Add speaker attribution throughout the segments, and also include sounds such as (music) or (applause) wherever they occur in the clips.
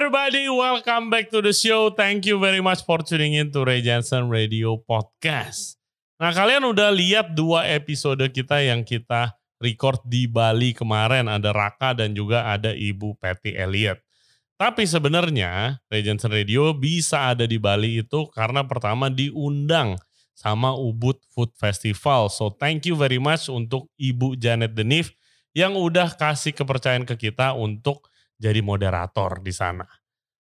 Speaker 1: everybody, welcome back to the show. Thank you very much for tuning in to Ray Jensen Radio Podcast. Nah kalian udah lihat dua episode kita yang kita record di Bali kemarin. Ada Raka dan juga ada Ibu Patty Elliot. Tapi sebenarnya Ray Jensen Radio bisa ada di Bali itu karena pertama diundang sama Ubud Food Festival. So thank you very much untuk Ibu Janet Denif yang udah kasih kepercayaan ke kita untuk jadi moderator di sana.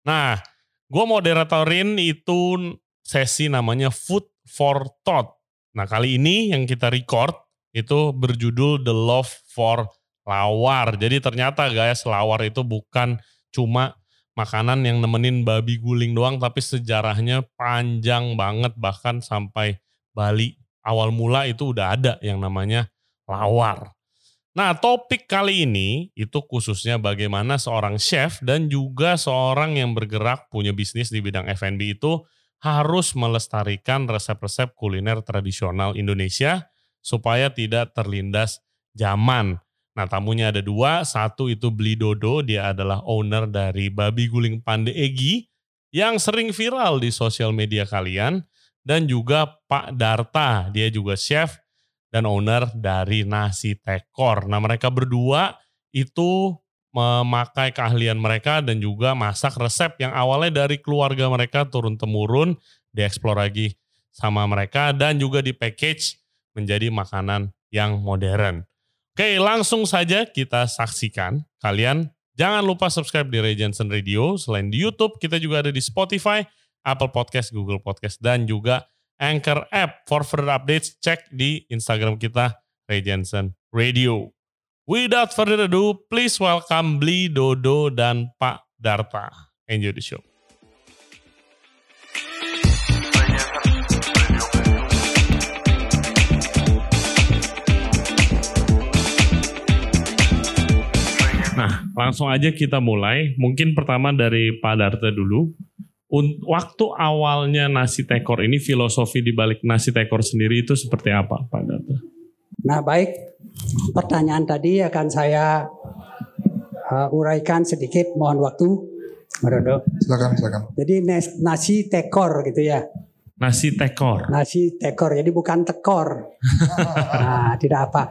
Speaker 1: Nah, gue moderatorin itu sesi namanya Food for Thought. Nah, kali ini yang kita record itu berjudul The Love for Lawar. Jadi ternyata guys, lawar itu bukan cuma makanan yang nemenin babi guling doang, tapi sejarahnya panjang banget bahkan sampai Bali. Awal mula itu udah ada yang namanya lawar. Nah, topik kali ini itu khususnya bagaimana seorang chef dan juga seorang yang bergerak punya bisnis di bidang F&B itu harus melestarikan resep-resep kuliner tradisional Indonesia supaya tidak terlindas zaman. Nah, tamunya ada dua. Satu itu Beli Dodo, dia adalah owner dari Babi Guling Pande Egi yang sering viral di sosial media kalian. Dan juga Pak Darta, dia juga chef dan owner dari Nasi Tekor. Nah mereka berdua itu memakai keahlian mereka dan juga masak resep yang awalnya dari keluarga mereka turun-temurun dieksplor lagi sama mereka dan juga di package menjadi makanan yang modern. Oke langsung saja kita saksikan. Kalian jangan lupa subscribe di Regensen Radio. Selain di Youtube kita juga ada di Spotify, Apple Podcast, Google Podcast dan juga Anchor app. For further updates, cek di Instagram kita, Ray Jensen Radio. Without further ado, please welcome Bli, Dodo, dan Pak Darta. Enjoy the show. Nah, langsung aja kita mulai. Mungkin pertama dari Pak Darta dulu waktu awalnya nasi tekor ini filosofi di balik nasi tekor sendiri itu seperti apa Pak Data?
Speaker 2: Nah baik, pertanyaan tadi akan saya uh, uraikan sedikit, mohon waktu, Merodo.
Speaker 3: Silakan, silakan.
Speaker 2: Jadi nasi tekor gitu ya.
Speaker 1: Nasi tekor.
Speaker 2: Nasi tekor, jadi bukan tekor. (laughs) nah, tidak apa.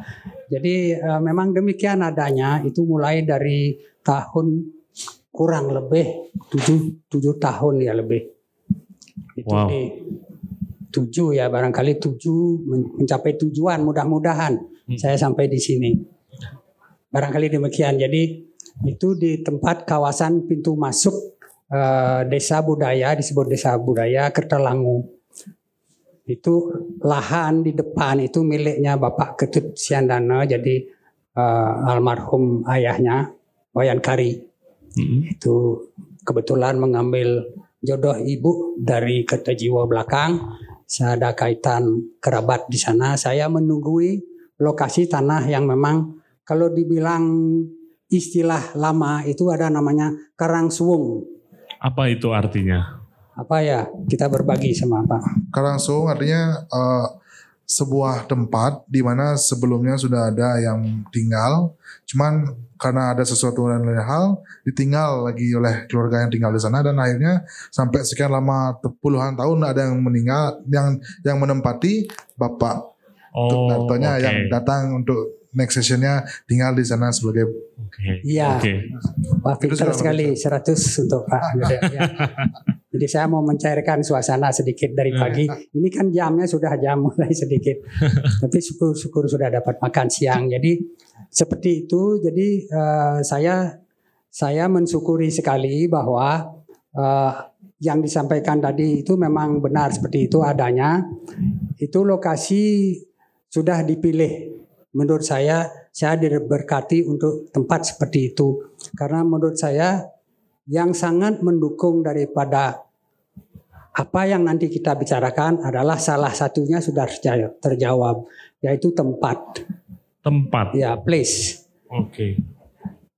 Speaker 2: Jadi uh, memang demikian adanya. Itu mulai dari tahun kurang lebih tujuh tujuh tahun ya lebih. Itu wow. di tujuh ya barangkali tujuh mencapai tujuan mudah-mudahan hmm. saya sampai di sini. Barangkali demikian. Jadi itu di tempat kawasan pintu masuk uh, desa budaya disebut desa budaya Kertelangu. Itu lahan di depan itu miliknya Bapak Ketut Siandana jadi uh, almarhum ayahnya Wayan Kari hmm. itu kebetulan mengambil jodoh ibu dari kota jiwa belakang. Saya ada kaitan kerabat di sana. Saya menunggui lokasi tanah yang memang kalau dibilang istilah lama itu ada namanya karang suwung.
Speaker 1: Apa itu artinya?
Speaker 2: Apa ya? Kita berbagi sama Pak.
Speaker 3: Karang suwung artinya uh, sebuah tempat di mana sebelumnya sudah ada yang tinggal, cuman karena ada sesuatu dan lain hal ditinggal lagi oleh keluarga yang tinggal di sana. Dan akhirnya sampai sekian lama puluhan tahun ada yang meninggal yang yang menempati bapak. Oh, okay. yang datang untuk next sessionnya tinggal di sana sebagai
Speaker 2: Iya. Okay. Pintar sekali 100 untuk Pak. (laughs) ya. Jadi saya mau mencairkan suasana sedikit dari pagi. Ini kan jamnya sudah jam mulai sedikit. (laughs) Tapi syukur-syukur sudah dapat makan siang. Jadi seperti itu. Jadi uh, saya saya mensyukuri sekali bahwa uh, yang disampaikan tadi itu memang benar seperti itu adanya. Itu lokasi sudah dipilih. Menurut saya saya diberkati untuk tempat seperti itu karena menurut saya yang sangat mendukung daripada apa yang nanti kita bicarakan adalah salah satunya sudah terjawab yaitu tempat.
Speaker 1: Tempat.
Speaker 2: Ya, place.
Speaker 1: Oke. Okay.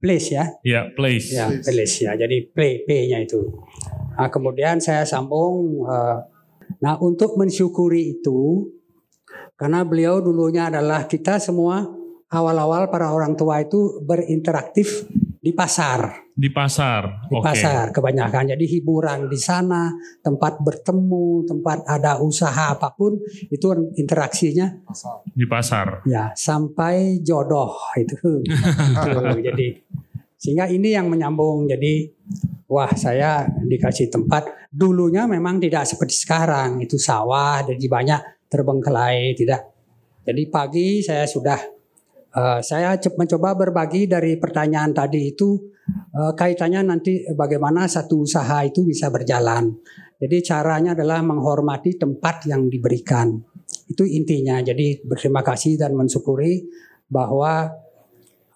Speaker 2: Place ya.
Speaker 1: Ya, place.
Speaker 2: Ya, place ya. Jadi play P-nya itu. Nah, kemudian saya sambung uh, nah untuk mensyukuri itu karena beliau dulunya adalah kita semua awal-awal para orang tua itu berinteraktif di pasar.
Speaker 1: Di pasar.
Speaker 2: di
Speaker 1: Oke.
Speaker 2: pasar kebanyakan. Jadi hiburan di sana, tempat bertemu, tempat ada usaha apa pun itu interaksinya
Speaker 1: Di pasar.
Speaker 2: ya sampai jodoh itu. (laughs) Jadi sehingga ini yang menyambung. Jadi wah saya dikasih tempat dulunya memang tidak seperti sekarang itu sawah jadi banyak terbengkelai tidak. Jadi pagi saya sudah eh, saya mencoba berbagi dari pertanyaan tadi itu eh, kaitannya nanti bagaimana satu usaha itu bisa berjalan. Jadi caranya adalah menghormati tempat yang diberikan. Itu intinya. Jadi berterima kasih dan mensyukuri bahwa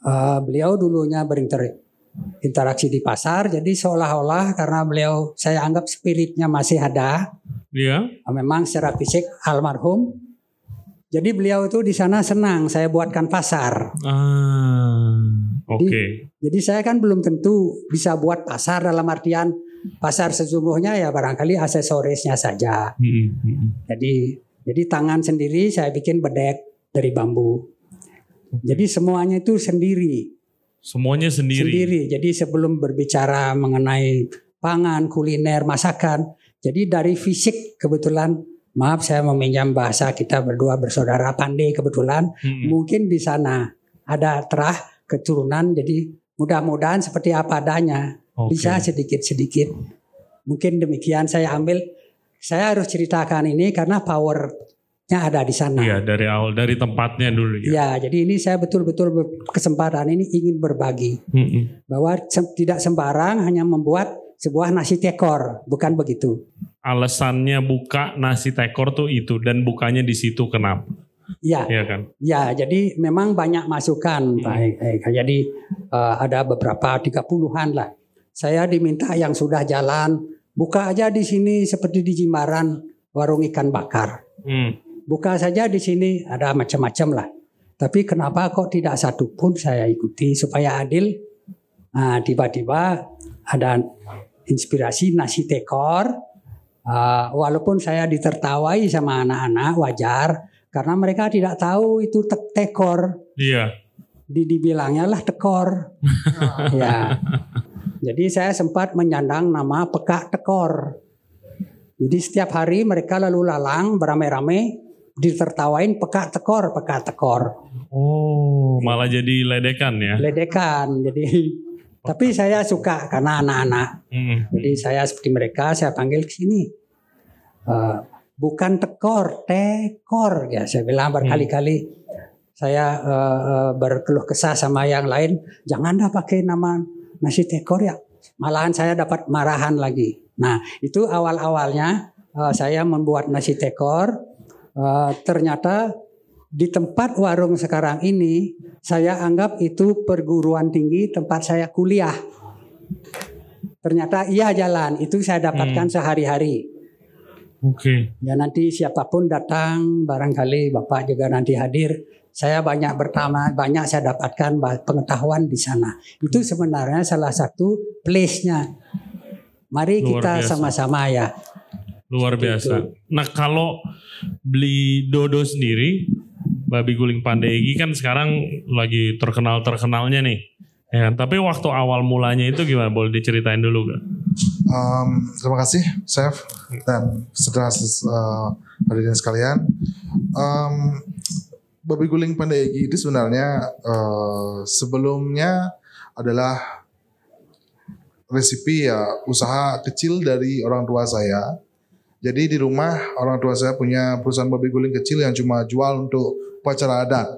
Speaker 2: eh, beliau dulunya berinteraksi di pasar. Jadi seolah-olah karena beliau saya anggap spiritnya masih ada.
Speaker 1: Iya.
Speaker 2: Memang secara fisik almarhum. Jadi beliau itu di sana senang saya buatkan pasar.
Speaker 1: Ah, Oke.
Speaker 2: Jadi saya kan belum tentu bisa buat pasar dalam artian pasar sesungguhnya ya barangkali aksesorisnya saja.
Speaker 1: Mm-mm.
Speaker 2: Jadi jadi tangan sendiri saya bikin bedek dari bambu. Jadi semuanya itu sendiri,
Speaker 1: Semuanya sendiri.
Speaker 2: sendiri. Jadi sebelum berbicara mengenai pangan, kuliner, masakan, jadi dari fisik kebetulan maaf saya meminjam bahasa kita berdua bersaudara pandai kebetulan
Speaker 1: Mm-mm.
Speaker 2: mungkin di sana ada terah keturunan jadi mudah-mudahan seperti apa adanya
Speaker 1: Oke.
Speaker 2: bisa sedikit-sedikit. Mungkin demikian saya ambil. Saya harus ceritakan ini karena powernya ada di sana.
Speaker 1: Iya dari awal dari tempatnya dulu ya.
Speaker 2: Ya, jadi ini saya betul-betul kesempatan ini ingin berbagi
Speaker 1: Mm-mm.
Speaker 2: bahwa sem- tidak sembarang hanya membuat sebuah nasi tekor, bukan begitu.
Speaker 1: Alasannya buka nasi tekor tuh itu dan bukanya di situ kenapa?
Speaker 2: Ya,
Speaker 1: Iya kan?
Speaker 2: ya, jadi memang banyak masukan, Pak. Eka. Jadi eh, ada beberapa tiga puluhan lah. Saya diminta yang sudah jalan, buka aja di sini seperti di Jimbaran warung ikan bakar.
Speaker 1: Hmm.
Speaker 2: buka saja di sini ada macam-macam lah. Tapi kenapa kok tidak satu pun saya ikuti supaya adil? Nah, tiba-tiba ada inspirasi nasi tekor. Ah, walaupun saya ditertawai sama anak-anak wajar karena mereka tidak tahu itu tek- tekor.
Speaker 1: Iya.
Speaker 2: Di dibilangnya lah tekor. (laughs) ya. Jadi saya sempat menyandang nama pekak tekor. Jadi setiap hari mereka lalu lalang beramai-ramai ditertawain pekak tekor, pekak tekor.
Speaker 1: Oh, malah jadi ledekan ya.
Speaker 2: Ledekan. Jadi tapi saya suka karena anak-anak.
Speaker 1: Mm.
Speaker 2: Jadi saya seperti mereka saya panggil ke sini. Eh, bukan tekor, tekor ya saya bilang berkali-kali. Saya eh, eh, berkeluh kesah sama yang lain, jangan dah pakai nama nasi tekor ya. Malahan saya dapat marahan lagi. Nah, itu awal-awalnya eh, saya membuat nasi tekor. Eh, ternyata di tempat warung sekarang ini saya anggap itu perguruan tinggi tempat saya kuliah. Ternyata iya jalan, itu saya dapatkan sehari-hari.
Speaker 1: Oke.
Speaker 2: Ya nanti siapa pun datang, barangkali Bapak juga nanti hadir. Saya banyak bertama, banyak saya dapatkan pengetahuan di sana. Itu sebenarnya salah satu place-nya. Mari
Speaker 1: Luar
Speaker 2: kita
Speaker 1: biasa.
Speaker 2: sama-sama ya.
Speaker 1: Luar
Speaker 2: Seperti
Speaker 1: biasa. Nah kalau beli dodo sendiri, babi guling pandegi kan sekarang lagi terkenal terkenalnya nih. Ya, kan? tapi waktu awal mulanya itu gimana? Boleh diceritain dulu gak?
Speaker 3: Um, terima kasih, Chef dan saudara uh, hadirin sekalian. Um, babi guling pandegi itu sebenarnya uh, sebelumnya adalah resipi ya usaha kecil dari orang tua saya. Jadi di rumah orang tua saya punya perusahaan babi guling kecil yang cuma jual untuk upacara adat.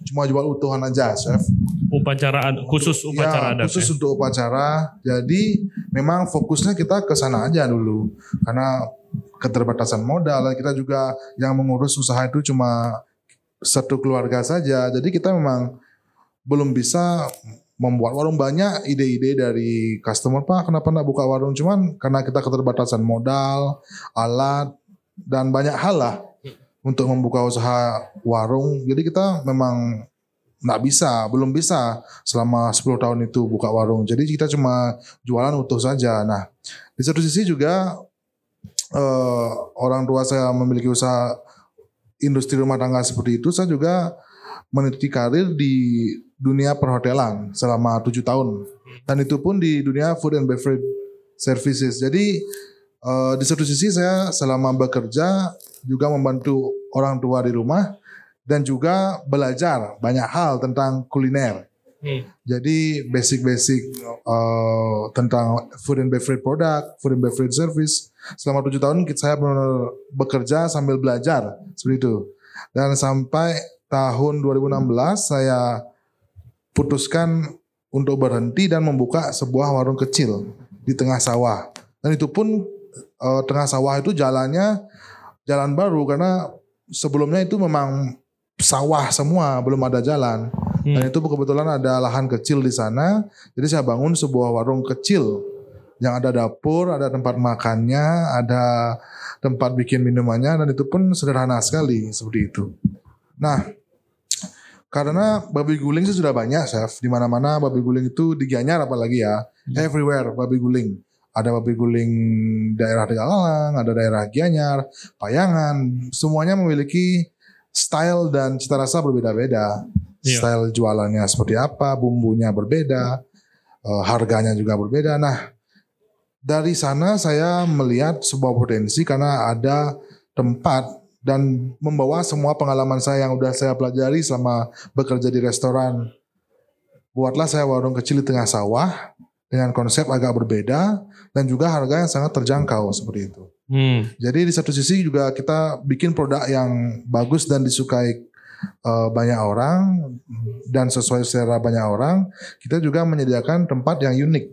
Speaker 3: Cuma jual utuhan aja, Chef.
Speaker 1: Upacara ad- khusus upacara
Speaker 3: ya,
Speaker 1: adat.
Speaker 3: khusus
Speaker 1: ya?
Speaker 3: untuk upacara. Jadi memang fokusnya kita ke sana aja dulu karena keterbatasan modal kita juga yang mengurus usaha itu cuma satu keluarga saja. Jadi kita memang belum bisa membuat warung banyak ide-ide dari customer pak kenapa nggak buka warung cuman karena kita keterbatasan modal alat dan banyak hal lah untuk membuka usaha warung. Jadi kita memang nggak bisa belum bisa selama 10 tahun itu buka warung. Jadi kita cuma jualan utuh saja. Nah di satu sisi juga eh, orang tua saya memiliki usaha industri rumah tangga seperti itu saya juga meniti karir di dunia perhotelan selama tujuh tahun. Dan itu pun di dunia food and beverage services. Jadi uh, di satu sisi saya selama bekerja juga membantu orang tua di rumah dan juga belajar banyak hal tentang kuliner.
Speaker 1: Hmm.
Speaker 3: Jadi basic-basic uh, tentang food and beverage product, food and beverage service. Selama tujuh tahun saya benar bekerja sambil belajar seperti itu. Dan sampai tahun 2016 saya putuskan untuk berhenti dan membuka sebuah warung kecil di tengah sawah. Dan itu pun uh, tengah sawah itu jalannya jalan baru karena sebelumnya itu memang sawah semua, belum ada jalan. Hmm. Dan itu kebetulan ada lahan kecil di sana. Jadi saya bangun sebuah warung kecil yang ada dapur, ada tempat makannya, ada tempat bikin minumannya dan itu pun sederhana sekali seperti itu. Nah, karena babi guling sih sudah banyak, chef. Di mana-mana babi guling itu di Gianyar apalagi ya. Hmm. Everywhere babi guling. Ada babi guling daerah Tegalang, ada daerah Gianyar, Payangan, semuanya memiliki style dan cita rasa berbeda-beda. Iya. Style jualannya seperti apa, bumbunya berbeda, uh, harganya juga berbeda. Nah, dari sana saya melihat sebuah potensi karena ada tempat dan membawa semua pengalaman saya yang udah saya pelajari selama bekerja di restoran. Buatlah saya warung kecil di tengah sawah dengan konsep agak berbeda dan juga harga yang sangat terjangkau seperti itu. Hmm. Jadi di satu sisi juga kita bikin produk yang bagus dan disukai uh, banyak orang dan sesuai selera banyak orang, kita juga menyediakan tempat yang unik.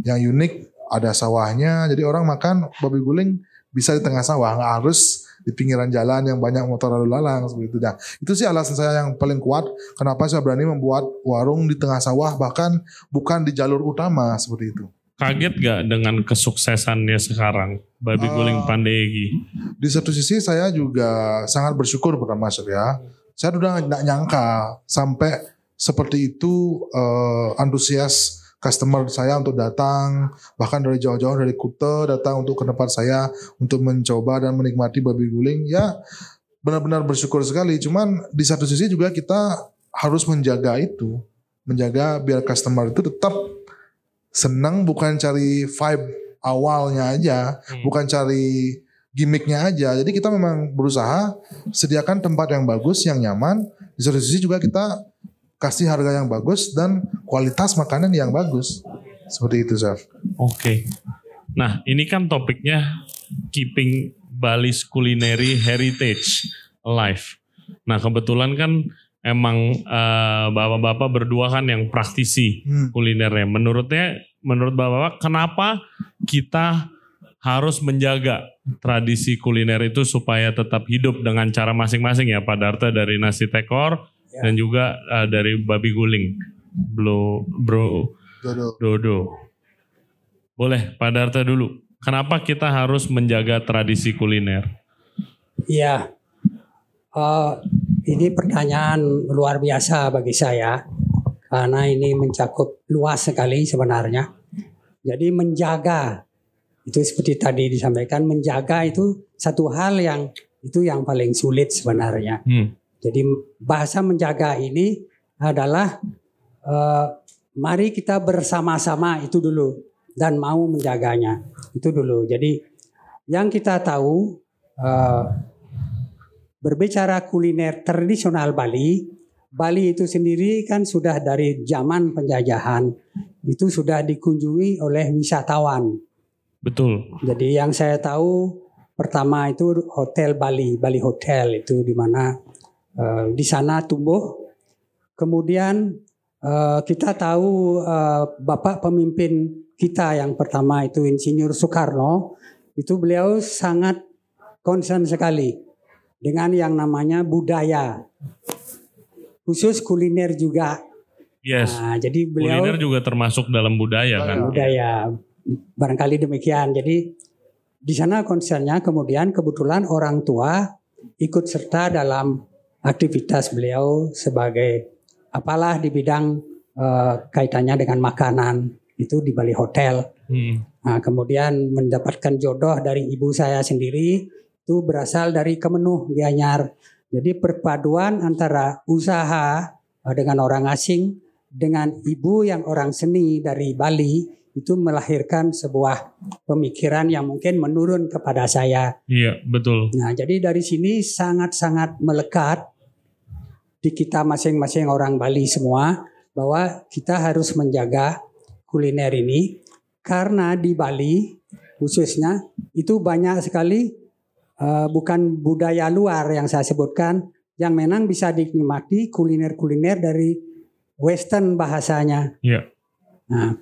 Speaker 3: Yang unik ada sawahnya, jadi orang makan babi guling bisa di tengah sawah, nggak harus di pinggiran jalan yang banyak motor lalu lalang seperti itu. Nah, itu sih alasan saya yang paling kuat kenapa saya berani membuat warung di tengah sawah bahkan bukan di jalur utama seperti itu.
Speaker 1: Kaget gak dengan kesuksesannya sekarang Babi uh, Guling Pandegi?
Speaker 3: Di satu sisi saya juga sangat bersyukur pertama ya. Saya udah nggak nyangka sampai seperti itu uh, antusias customer saya untuk datang bahkan dari jauh-jauh dari Kuta datang untuk ke tempat saya untuk mencoba dan menikmati babi guling ya benar-benar bersyukur sekali cuman di satu sisi juga kita harus menjaga itu menjaga biar customer itu tetap senang bukan cari vibe awalnya aja, hmm. bukan cari gimmicknya aja. Jadi kita memang berusaha sediakan tempat yang bagus, yang nyaman. Di satu sisi juga kita kasih harga yang bagus dan kualitas makanan yang bagus. Seperti itu, Chef.
Speaker 1: Oke. Okay. Nah, ini kan topiknya keeping Bali's culinary heritage alive. Nah, kebetulan kan emang uh, bapak-bapak berdua kan yang praktisi hmm. kulinernya. Menurutnya, menurut bapak-bapak, kenapa kita harus menjaga tradisi kuliner itu supaya tetap hidup dengan cara masing-masing ya Pak Darta dari nasi tekor ya. dan juga uh, dari babi guling. Bro, bro, dodo. dodo. Boleh Pak Darta dulu. Kenapa kita harus menjaga tradisi kuliner?
Speaker 2: Iya, uh, ini pertanyaan luar biasa bagi saya karena ini mencakup luas sekali sebenarnya. Jadi menjaga itu seperti tadi disampaikan menjaga itu satu hal yang itu yang paling sulit sebenarnya. Hmm. Jadi bahasa menjaga ini adalah uh, mari kita bersama-sama itu dulu dan mau menjaganya itu dulu. Jadi yang kita tahu uh, Berbicara kuliner tradisional Bali, Bali itu sendiri kan sudah dari zaman penjajahan itu sudah dikunjungi oleh wisatawan.
Speaker 1: Betul.
Speaker 2: Jadi yang saya tahu pertama itu Hotel Bali, Bali Hotel itu di mana uh, di sana tumbuh. Kemudian uh, kita tahu uh, Bapak pemimpin kita yang pertama itu Insinyur Soekarno itu beliau sangat concern sekali dengan yang namanya budaya. Khusus kuliner juga.
Speaker 1: Yes. Nah, jadi beliau kuliner juga termasuk dalam budaya kan.
Speaker 2: Budaya. Barangkali demikian. Jadi di sana konsernya kemudian kebetulan orang tua ikut serta dalam aktivitas beliau sebagai apalah di bidang uh, kaitannya dengan makanan itu di Bali Hotel. Hmm. Nah, kemudian mendapatkan jodoh dari ibu saya sendiri itu berasal dari Kemenuh Gianyar. Jadi perpaduan antara usaha eh, dengan orang asing dengan ibu yang orang seni dari Bali itu melahirkan sebuah pemikiran yang mungkin menurun kepada saya.
Speaker 1: Iya, betul.
Speaker 2: Nah, jadi dari sini sangat-sangat melekat di kita masing-masing orang Bali semua bahwa kita harus menjaga kuliner ini karena di Bali khususnya itu banyak sekali uh, bukan budaya luar yang saya sebutkan yang memang bisa dinikmati kuliner-kuliner dari western bahasanya.
Speaker 1: Iya.
Speaker 2: Nah,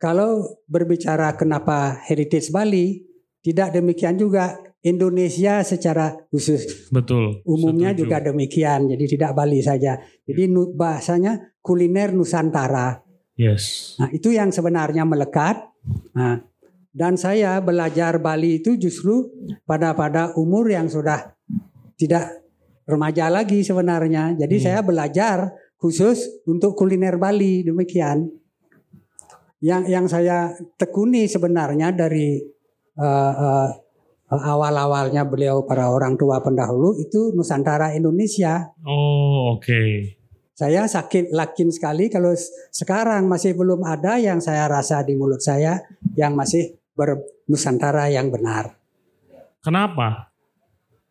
Speaker 2: kalau berbicara kenapa heritage Bali, tidak demikian juga Indonesia secara khusus.
Speaker 1: Betul.
Speaker 2: Umumnya
Speaker 1: setuju.
Speaker 2: juga demikian, jadi tidak Bali saja. Jadi nu- bahasanya kuliner Nusantara.
Speaker 1: Yes.
Speaker 2: Nah, itu yang sebenarnya melekat. Nah, dan saya belajar Bali itu justru pada pada umur yang sudah tidak remaja lagi sebenarnya. Jadi
Speaker 1: Hmm.
Speaker 2: saya belajar khusus untuk kuliner Bali demikian. Yang yang saya tekuni sebenarnya dari eh, eh, awal-awalnya beliau para orang tua pendahulu itu Nusantara Indonesia.
Speaker 1: Oh, oke.
Speaker 2: Saya sakit lakin sekali kalau sekarang masih belum ada yang saya rasa di mulut saya yang masih bernusantara yang benar.
Speaker 1: Kenapa?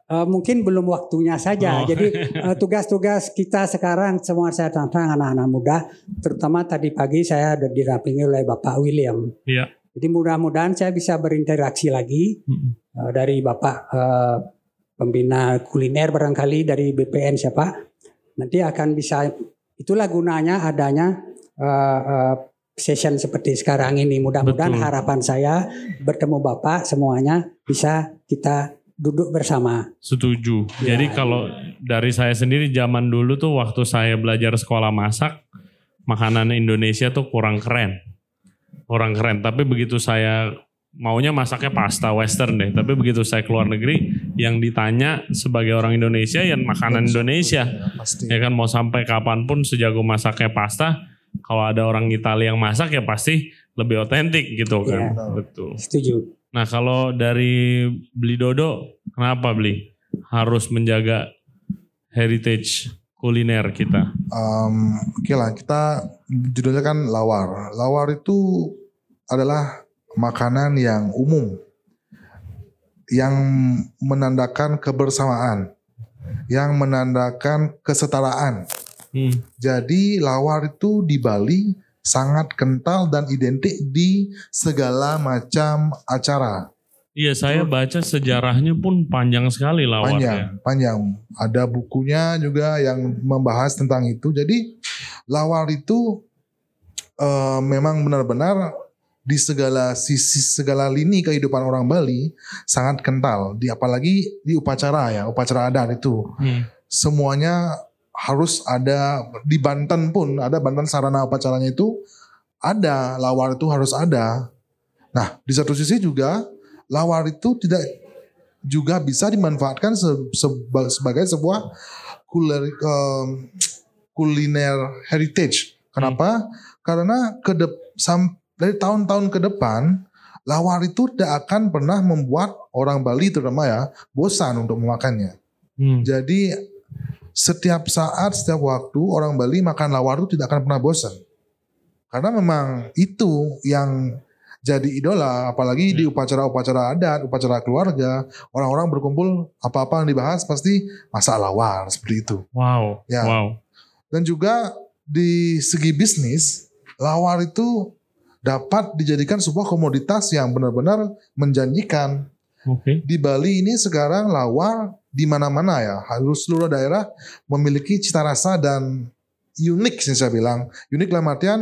Speaker 2: Eh, mungkin belum waktunya saja.
Speaker 1: Oh.
Speaker 2: Jadi (laughs) eh, tugas-tugas kita sekarang semua saya tantang anak-anak muda, terutama tadi pagi saya ada dirampingi oleh Bapak William.
Speaker 1: Iya.
Speaker 2: Jadi mudah-mudahan saya bisa berinteraksi lagi
Speaker 1: Mm-mm.
Speaker 2: eh, dari Bapak eh, pembina kuliner barangkali dari BPN siapa. Nanti akan bisa itulah gunanya adanya eh, eh, session seperti sekarang ini. Mudah-mudahan
Speaker 1: Betul.
Speaker 2: harapan saya bertemu Bapak semuanya bisa kita duduk bersama.
Speaker 1: Setuju.
Speaker 2: Ya,
Speaker 1: Jadi kalau dari saya sendiri zaman dulu tuh waktu saya belajar sekolah masak, makanan Indonesia tuh kurang keren. Kurang keren. Tapi begitu saya maunya masaknya pasta western deh. Tapi begitu saya keluar negeri, yang ditanya sebagai orang Indonesia ya makanan Indonesia.
Speaker 3: Ya, pasti.
Speaker 1: Ya kan mau sampai kapan pun sejago masaknya pasta, kalau ada orang Italia yang masak ya pasti lebih otentik gitu kan.
Speaker 3: Iya.
Speaker 1: Betul.
Speaker 2: Setuju.
Speaker 1: Nah kalau dari beli dodo, kenapa beli? Harus menjaga heritage kuliner kita.
Speaker 3: Um, Oke lah, kita judulnya kan lawar. Lawar itu adalah makanan yang umum, yang menandakan kebersamaan, yang menandakan kesetaraan.
Speaker 1: Hmm.
Speaker 3: Jadi lawar itu di Bali sangat kental dan identik di segala macam acara.
Speaker 1: Iya saya baca sejarahnya pun panjang sekali lawarnya.
Speaker 3: panjang, panjang. Ada bukunya juga yang membahas tentang itu. Jadi lawar itu eh, memang benar-benar di segala sisi segala lini kehidupan orang Bali sangat kental. Di apalagi di upacara ya, upacara adat itu
Speaker 1: Hmm.
Speaker 3: semuanya harus ada di Banten pun ada Banten sarana upacaranya itu ada lawar itu harus ada. Nah di satu sisi juga lawar itu tidak juga bisa dimanfaatkan se- seba- sebagai sebuah kuliner, em, kuliner heritage. Kenapa? Karena ke dari tahun-tahun ke depan lawar itu tidak akan pernah membuat orang Bali terutama ya bosan untuk memakannya.
Speaker 1: Hmm.
Speaker 3: Jadi setiap saat, setiap waktu orang Bali makan lawar itu tidak akan pernah bosan. Karena memang itu yang jadi idola, apalagi di upacara-upacara adat, upacara keluarga, orang-orang berkumpul apa-apa yang dibahas pasti masak lawar seperti itu.
Speaker 1: Wow.
Speaker 3: Ya.
Speaker 1: Wow.
Speaker 3: Dan juga di segi bisnis, lawar itu dapat dijadikan sebuah komoditas yang benar-benar menjanjikan
Speaker 1: Oke.
Speaker 3: di Bali ini sekarang lawar di mana-mana ya. Harus seluruh daerah memiliki cita rasa dan unik sih saya bilang. Unik dalam artian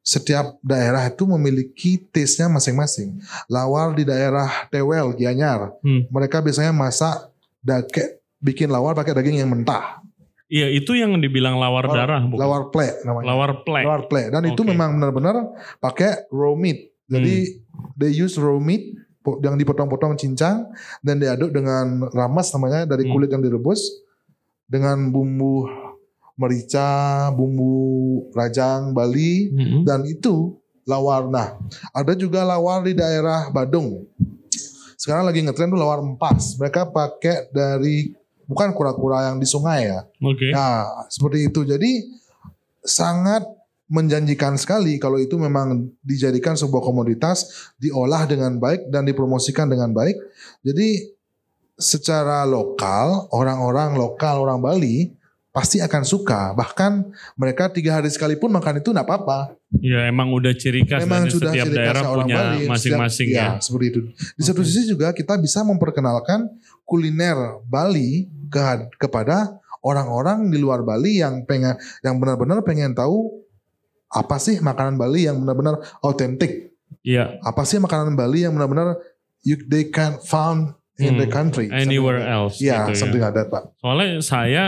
Speaker 3: setiap daerah itu memiliki taste-nya masing-masing. Lawar di daerah Tewel, Gianyar,
Speaker 1: Hmm.
Speaker 3: mereka biasanya masak dake, bikin lawar pakai daging yang mentah.
Speaker 1: Iya itu yang dibilang lawar
Speaker 3: Lawar-
Speaker 1: darah bukan?
Speaker 3: Lawar plek namanya.
Speaker 1: Lawar plek.
Speaker 3: Lawar plek. Dan itu
Speaker 1: Oke.
Speaker 3: memang benar-benar pakai raw meat. Jadi they use raw meat yang dipotong-potong cincang dan diaduk dengan ramas namanya dari
Speaker 1: Hmm.
Speaker 3: kulit yang direbus dengan bumbu merica, bumbu rajang Bali
Speaker 1: Mm-mm.
Speaker 3: dan itu lawar. Nah, ada juga lawar di daerah Badung. Sekarang lagi ngetren tuh lawar empas. Mereka pakai dari bukan kura-kura yang di sungai ya.
Speaker 1: Oke.
Speaker 3: Nah, seperti itu. Jadi sangat menjanjikan sekali kalau itu memang dijadikan sebuah komoditas, diolah dengan baik dan dipromosikan dengan baik. Jadi secara lokal, orang-orang lokal, orang Bali pasti akan suka. Bahkan mereka tiga hari sekalipun makan itu nggak apa-apa.
Speaker 1: Ya emang udah ciri khas
Speaker 3: Memang
Speaker 1: dan
Speaker 3: sudah
Speaker 1: setiap
Speaker 3: ciri
Speaker 1: daerah punya
Speaker 3: Bali.
Speaker 1: masing-masing ya.
Speaker 3: ya. seperti itu. Di satu sisi juga kita bisa memperkenalkan kuliner Bali ke, kepada orang-orang di luar Bali yang pengen yang benar-benar pengen tahu apa sih makanan Bali yang benar-benar otentik.
Speaker 1: Iya,
Speaker 3: Apa sih makanan Bali yang benar-benar you, they can found in
Speaker 1: Hmm.
Speaker 3: the country.
Speaker 1: anywhere
Speaker 3: Something
Speaker 1: else.
Speaker 3: Ya,
Speaker 1: gitu ya.
Speaker 3: something like that, Pak.
Speaker 1: Soalnya saya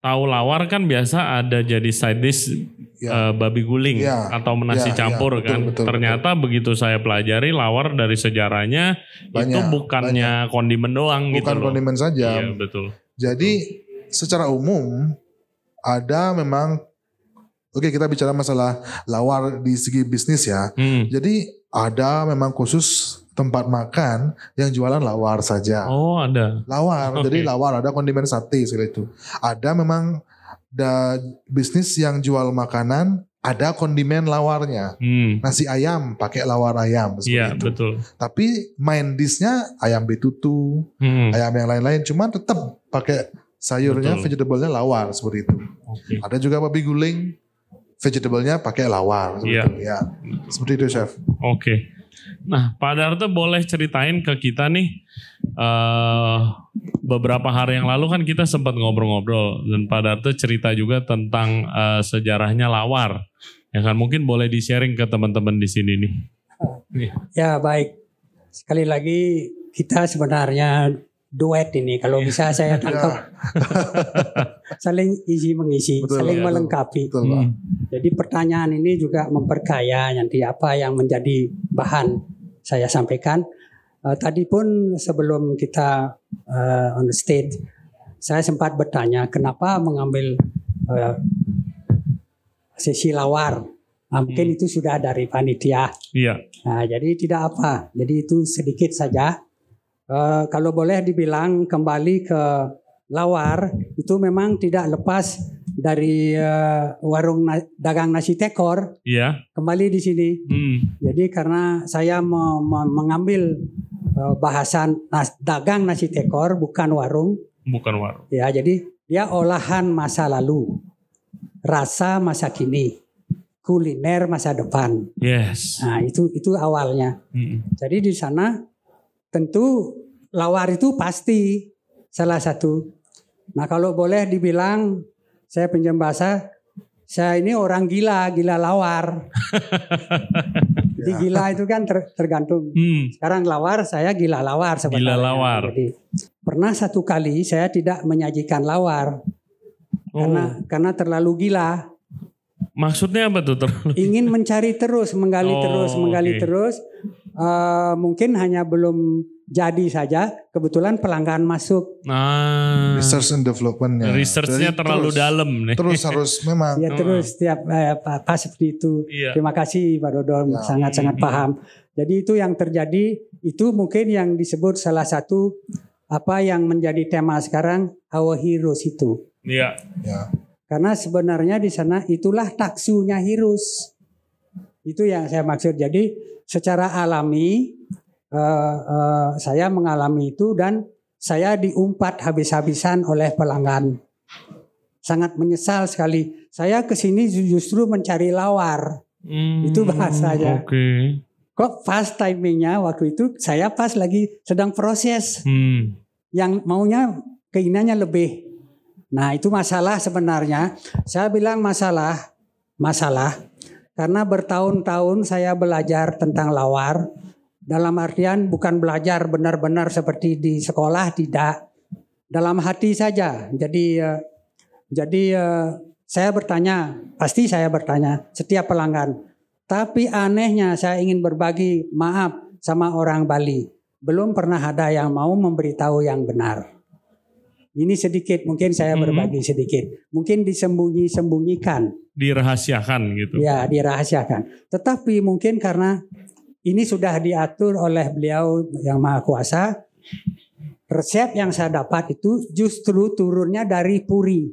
Speaker 1: tahu lawar kan biasa ada jadi side dish
Speaker 3: Ya.
Speaker 1: eh, babi guling
Speaker 3: Ya.
Speaker 1: atau nasi
Speaker 3: ya,
Speaker 1: campur
Speaker 3: betul,
Speaker 1: kan.
Speaker 3: betul,
Speaker 1: Ternyata begitu saya pelajari lawar dari sejarahnya itu
Speaker 3: Banyak,
Speaker 1: bukannya kondimen doang gitu
Speaker 3: Bukan
Speaker 1: loh.
Speaker 3: kondimen saja.
Speaker 1: Iya, betul.
Speaker 3: Jadi secara umum ada memang Oke kita bicara masalah lawar di segi bisnis ya.
Speaker 1: Hmm.
Speaker 3: Jadi ada memang khusus tempat makan yang jualan lawar saja.
Speaker 1: Oh, ada.
Speaker 3: Lawar,
Speaker 1: Oke.
Speaker 3: jadi lawar ada kondimen sate segala itu. Ada memang da, bisnis yang jual makanan ada kondimen lawarnya.
Speaker 1: Hmm.
Speaker 3: Nasi ayam pakai lawar ayam seperti
Speaker 1: Iya,
Speaker 3: itu.
Speaker 1: betul.
Speaker 3: Tapi main dishnya ayam betutu,
Speaker 1: Hmm.
Speaker 3: ayam yang lain-lain, cuman tetap pakai sayurnya, vegetable-nya lawar seperti itu.
Speaker 1: Oke.
Speaker 3: Ada juga babi guling, vegetable-nya pakai lawar. Seperti
Speaker 1: Iya.
Speaker 3: itu. Ya, seperti itu chef.
Speaker 1: Oke. Nah, Pak Darto boleh ceritain ke kita nih eh beberapa hari yang lalu kan kita sempat ngobrol-ngobrol dan Pak Darto cerita juga tentang eh, sejarahnya lawar. Ya kan mungkin boleh di-sharing ke teman-teman di sini nih.
Speaker 2: Ya baik. Sekali lagi kita sebenarnya duet ini. Kalau
Speaker 1: Iya.
Speaker 2: bisa saya tangkap (laughs) saling isi mengisi,
Speaker 3: Betul,
Speaker 2: saling
Speaker 3: betul.
Speaker 2: melengkapi.
Speaker 3: Betul.
Speaker 1: Hmm.
Speaker 2: Jadi pertanyaan ini juga memperkaya nanti apa yang menjadi bahan saya sampaikan. Eh, tadi pun sebelum kita eh, on the stage, saya sempat bertanya kenapa mengambil eh, sesi lawar. Nah, mungkin
Speaker 1: Hmm.
Speaker 2: itu sudah dari panitia.
Speaker 1: Iya.
Speaker 2: Nah, jadi tidak apa. Jadi itu sedikit saja. Eh, kalau boleh dibilang kembali ke lawar itu memang tidak lepas dari eh, warung na- dagang nasi tekor
Speaker 1: Iya.
Speaker 2: kembali di sini.
Speaker 1: Hmm.
Speaker 2: Jadi karena saya me- me- mengambil eh, bahasan nas- dagang nasi tekor bukan warung
Speaker 1: Bukan warung.
Speaker 2: ya. Jadi dia olahan masa lalu, rasa masa kini, kuliner masa depan.
Speaker 1: Yes.
Speaker 2: Nah, itu itu awalnya.
Speaker 1: Hmm.
Speaker 2: Jadi di sana tentu lawar itu pasti salah satu. Nah kalau boleh dibilang saya pinjam bahasa, saya ini orang gila, gila lawar. (laughs) Jadi
Speaker 3: Ya.
Speaker 2: gila itu kan ter- tergantung.
Speaker 1: Hmm.
Speaker 2: Sekarang lawar, saya gila lawar.
Speaker 1: Gila lawar.
Speaker 2: Jadi pernah satu kali saya tidak menyajikan lawar
Speaker 1: Oh,
Speaker 2: karena karena terlalu gila.
Speaker 1: maksudnya apa tuh terlalu?
Speaker 2: ingin mencari terus, menggali
Speaker 1: Oh,
Speaker 2: terus, menggali
Speaker 1: oke.
Speaker 2: terus. Eh, mungkin hanya belum jadi saja. Kebetulan pelanggan masuk.
Speaker 1: Nah,
Speaker 3: Research and developmentnya.
Speaker 1: researchnya
Speaker 3: Jadi
Speaker 1: terlalu
Speaker 3: terus,
Speaker 1: dalam nih.
Speaker 3: Terus harus (laughs) memang
Speaker 2: Ya terus setiap eh, apa, apa seperti itu.
Speaker 1: Iya.
Speaker 2: Terima kasih Pak Dodon,
Speaker 3: Ya.
Speaker 2: sangat-sangat
Speaker 1: Hmm.
Speaker 2: paham. Jadi itu yang terjadi. Itu mungkin yang disebut salah satu apa yang menjadi tema sekarang our heroes itu.
Speaker 1: Iya.
Speaker 3: ya.
Speaker 2: Karena sebenarnya di sana itulah taksunya Hirus. Itu yang saya maksud. Jadi secara alami eh, eh, saya mengalami itu dan saya diumpat habis-habisan oleh pelanggan. Sangat menyesal sekali. Saya ke sini justru mencari lawar.
Speaker 1: Hmm,
Speaker 2: Itu bahasanya.
Speaker 1: Oke.
Speaker 2: Kok pas timingnya waktu itu saya pas lagi sedang proses
Speaker 1: Hmm.
Speaker 2: yang maunya keinginannya lebih. Nah itu masalah sebenarnya. Saya bilang masalah, masalah karena bertahun-tahun saya belajar tentang lawar. Dalam artian bukan belajar benar-benar seperti di sekolah tidak. Dalam hati saja. Jadi eh, jadi eh, saya bertanya, pasti saya bertanya setiap pelanggan. Tapi anehnya saya ingin berbagi maaf sama orang Bali. Belum pernah ada yang mau memberitahu yang benar. Ini sedikit, mungkin saya
Speaker 1: Mhm.
Speaker 2: berbagi sedikit. Mungkin disembunyi-sembunyikan,
Speaker 1: Dirahasiakan gitu.
Speaker 2: ya dirahasiakan. Tetapi mungkin karena ini sudah diatur oleh beliau yang maha kuasa, resep yang saya dapat itu justru turunnya dari puri.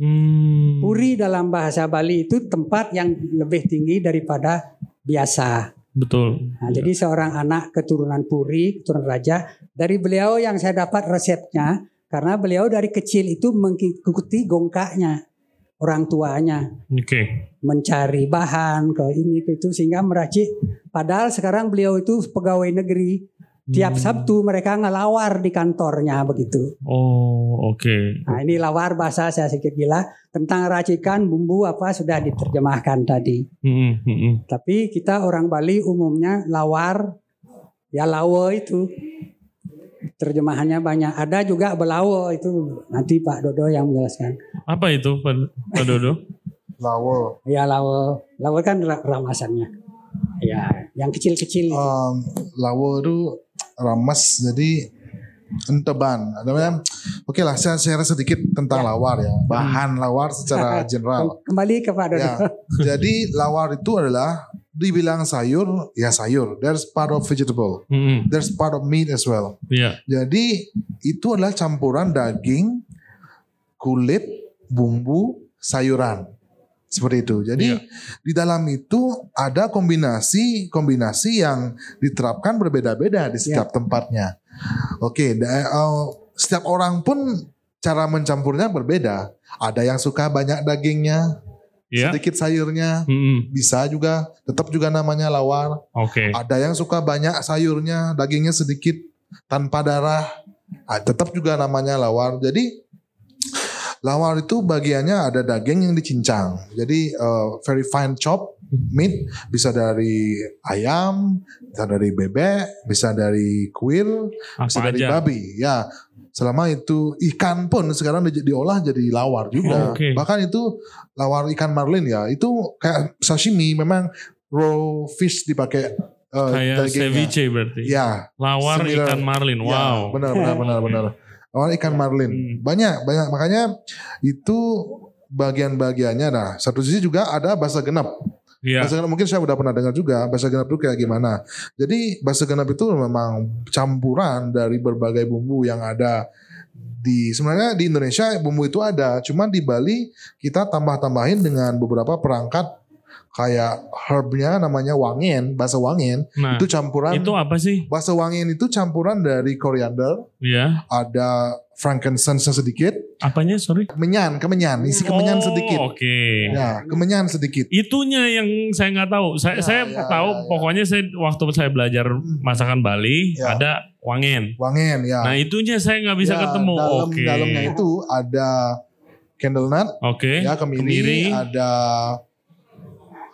Speaker 1: Hmm.
Speaker 2: Puri dalam bahasa Bali itu tempat yang lebih tinggi daripada biasa.
Speaker 1: Betul.
Speaker 2: Nah, jadi seorang anak keturunan Puri, keturunan raja, dari beliau yang saya dapat resepnya, karena beliau dari kecil itu mengikuti gongkaknya orang tuanya,
Speaker 1: Oke.
Speaker 2: mencari bahan ke ini ke itu sehingga meracik. Padahal sekarang beliau itu pegawai negeri, tiap
Speaker 1: Hmm.
Speaker 2: Sabtu mereka ngelawar di kantornya begitu.
Speaker 1: Oh, oke.
Speaker 2: Nah ini lawar bahasa saya sedikit gila tentang racikan bumbu apa sudah diterjemahkan tadi.
Speaker 1: Hmm, hmm, hmm.
Speaker 2: Tapi kita orang Bali umumnya lawar ya lawo itu terjemahannya banyak. Ada juga belawo itu nanti Pak Dodo yang menjelaskan.
Speaker 1: Apa itu, Pak Pak Dodo?
Speaker 3: Lawo.
Speaker 2: Ya lawo, lawo kan ra- ramasannya. Ya, yang kecil-kecil.
Speaker 3: Um, lawo itu ramas jadi enteban. Namanya, oke lah saya share sedikit tentang lawar ya. Bahan lawar secara (laughs) general.
Speaker 2: Kembali ke Pak Dodo.
Speaker 3: Ya, jadi lawar itu adalah dibilang sayur, ya sayur. There's part of vegetable.
Speaker 1: Hmm,
Speaker 3: There's part of meat as well.
Speaker 1: Iya.
Speaker 3: Jadi itu adalah campuran daging, kulit, bumbu, sayuran. Seperti itu. Jadi
Speaker 1: Iya.
Speaker 3: di dalam itu ada kombinasi-kombinasi yang diterapkan berbeda-beda di setiap tempatnya. Oke, da- eh, setiap orang pun cara mencampurnya berbeda. Ada yang suka banyak dagingnya,
Speaker 1: Iya.
Speaker 3: sedikit sayurnya,
Speaker 1: Hmm,
Speaker 3: bisa juga, tetap juga namanya lawar.
Speaker 1: Oke.
Speaker 3: Ada yang suka banyak sayurnya, dagingnya sedikit tanpa darah, ah, tetap juga namanya lawar. Jadi lawar itu bagiannya ada daging yang dicincang. Jadi eh, very fine chop meat bisa dari ayam, bisa dari bebek, bisa dari kuil, bisa
Speaker 1: Apa
Speaker 3: dari
Speaker 1: aja?
Speaker 3: babi. Ya, selama itu ikan pun sekarang di- diolah jadi lawar juga.
Speaker 1: Oke.
Speaker 3: Bahkan itu lawar ikan marlin ya, itu kayak sashimi memang raw fish dipakai eh,
Speaker 1: Kayak ceviche berarti.
Speaker 3: Ya,
Speaker 1: Lawar
Speaker 3: Similar.
Speaker 1: ikan marlin.
Speaker 3: ya,
Speaker 1: Wow.
Speaker 3: benar benar benar benar. Lawar ikan marlin.
Speaker 1: Hmm.
Speaker 3: Banyak banyak makanya itu bagian-bagiannya nah satu sisi juga ada bahasa genap
Speaker 1: Iya.
Speaker 3: Bahasa genap mungkin saya udah pernah dengar juga bahasa genap itu kayak gimana. Jadi bahasa genap itu memang campuran dari berbagai bumbu yang ada di sebenarnya di Indonesia bumbu itu ada, cuman di Bali kita tambah-tambahin dengan beberapa perangkat kayak herbnya namanya wangen, bahasa wangen
Speaker 1: Nah,
Speaker 3: itu campuran
Speaker 1: itu apa sih?
Speaker 3: bahasa wangen itu campuran dari koriander,
Speaker 1: Iya.
Speaker 3: ada frankincense sedikit,
Speaker 1: Apanya? Sorry.
Speaker 3: kemenyan, kemenyan, isi kemenyan
Speaker 1: Oh,
Speaker 3: sedikit.
Speaker 1: Oke.
Speaker 3: Ya, kemenyan sedikit.
Speaker 1: Itunya yang saya nggak tahu. Saya
Speaker 3: Ya,
Speaker 1: saya
Speaker 3: ya,
Speaker 1: tahu
Speaker 3: ya, ya.
Speaker 1: pokoknya saya waktu saya belajar masakan Bali
Speaker 3: Ya.
Speaker 1: ada wangen.
Speaker 3: Wangen ya.
Speaker 1: Nah itunya saya nggak bisa
Speaker 3: Ya,
Speaker 1: ketemu.
Speaker 3: Dalam
Speaker 1: Oke.
Speaker 3: dalamnya itu ada candle nut,
Speaker 1: Oke.
Speaker 3: ya kemiri,
Speaker 1: Kemiri.
Speaker 3: ada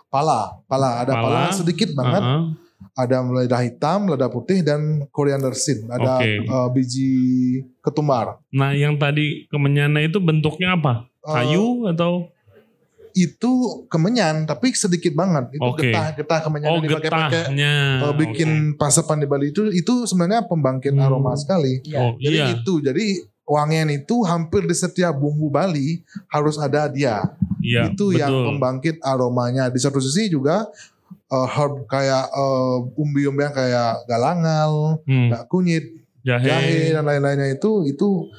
Speaker 3: pala, pala ada
Speaker 1: Pala.
Speaker 3: pala, sedikit banget,
Speaker 1: Uh-uh.
Speaker 3: ada lada hitam, lada putih dan coriander seed, ada
Speaker 1: Oke.
Speaker 3: eh, biji ketumbar.
Speaker 1: Nah yang tadi kemenyana itu bentuknya apa?
Speaker 3: Eh,
Speaker 1: Kayu atau?
Speaker 3: itu kemenyan tapi sedikit banget. Itu
Speaker 1: Oke.
Speaker 3: getah getah kemenyan
Speaker 1: Oh
Speaker 3: yang dipakai-pakai
Speaker 1: getahnya.
Speaker 3: eh, bikin pasapan di Bali itu itu sebenarnya pembangkit
Speaker 1: Hmm.
Speaker 3: aroma sekali.
Speaker 1: Oke. Oh
Speaker 3: Jadi
Speaker 1: iya.
Speaker 3: itu jadi wangen itu hampir di setiap bumbu Bali harus ada dia.
Speaker 1: Iya.
Speaker 3: itu yang
Speaker 1: betul.
Speaker 3: pembangkit aromanya. Di satu sisi juga uh, herb kayak uh, umbi-umbian kayak galangal,
Speaker 1: Hmm.
Speaker 3: kunyit,
Speaker 1: Jahe.
Speaker 3: jahe dan lain-lainnya itu itu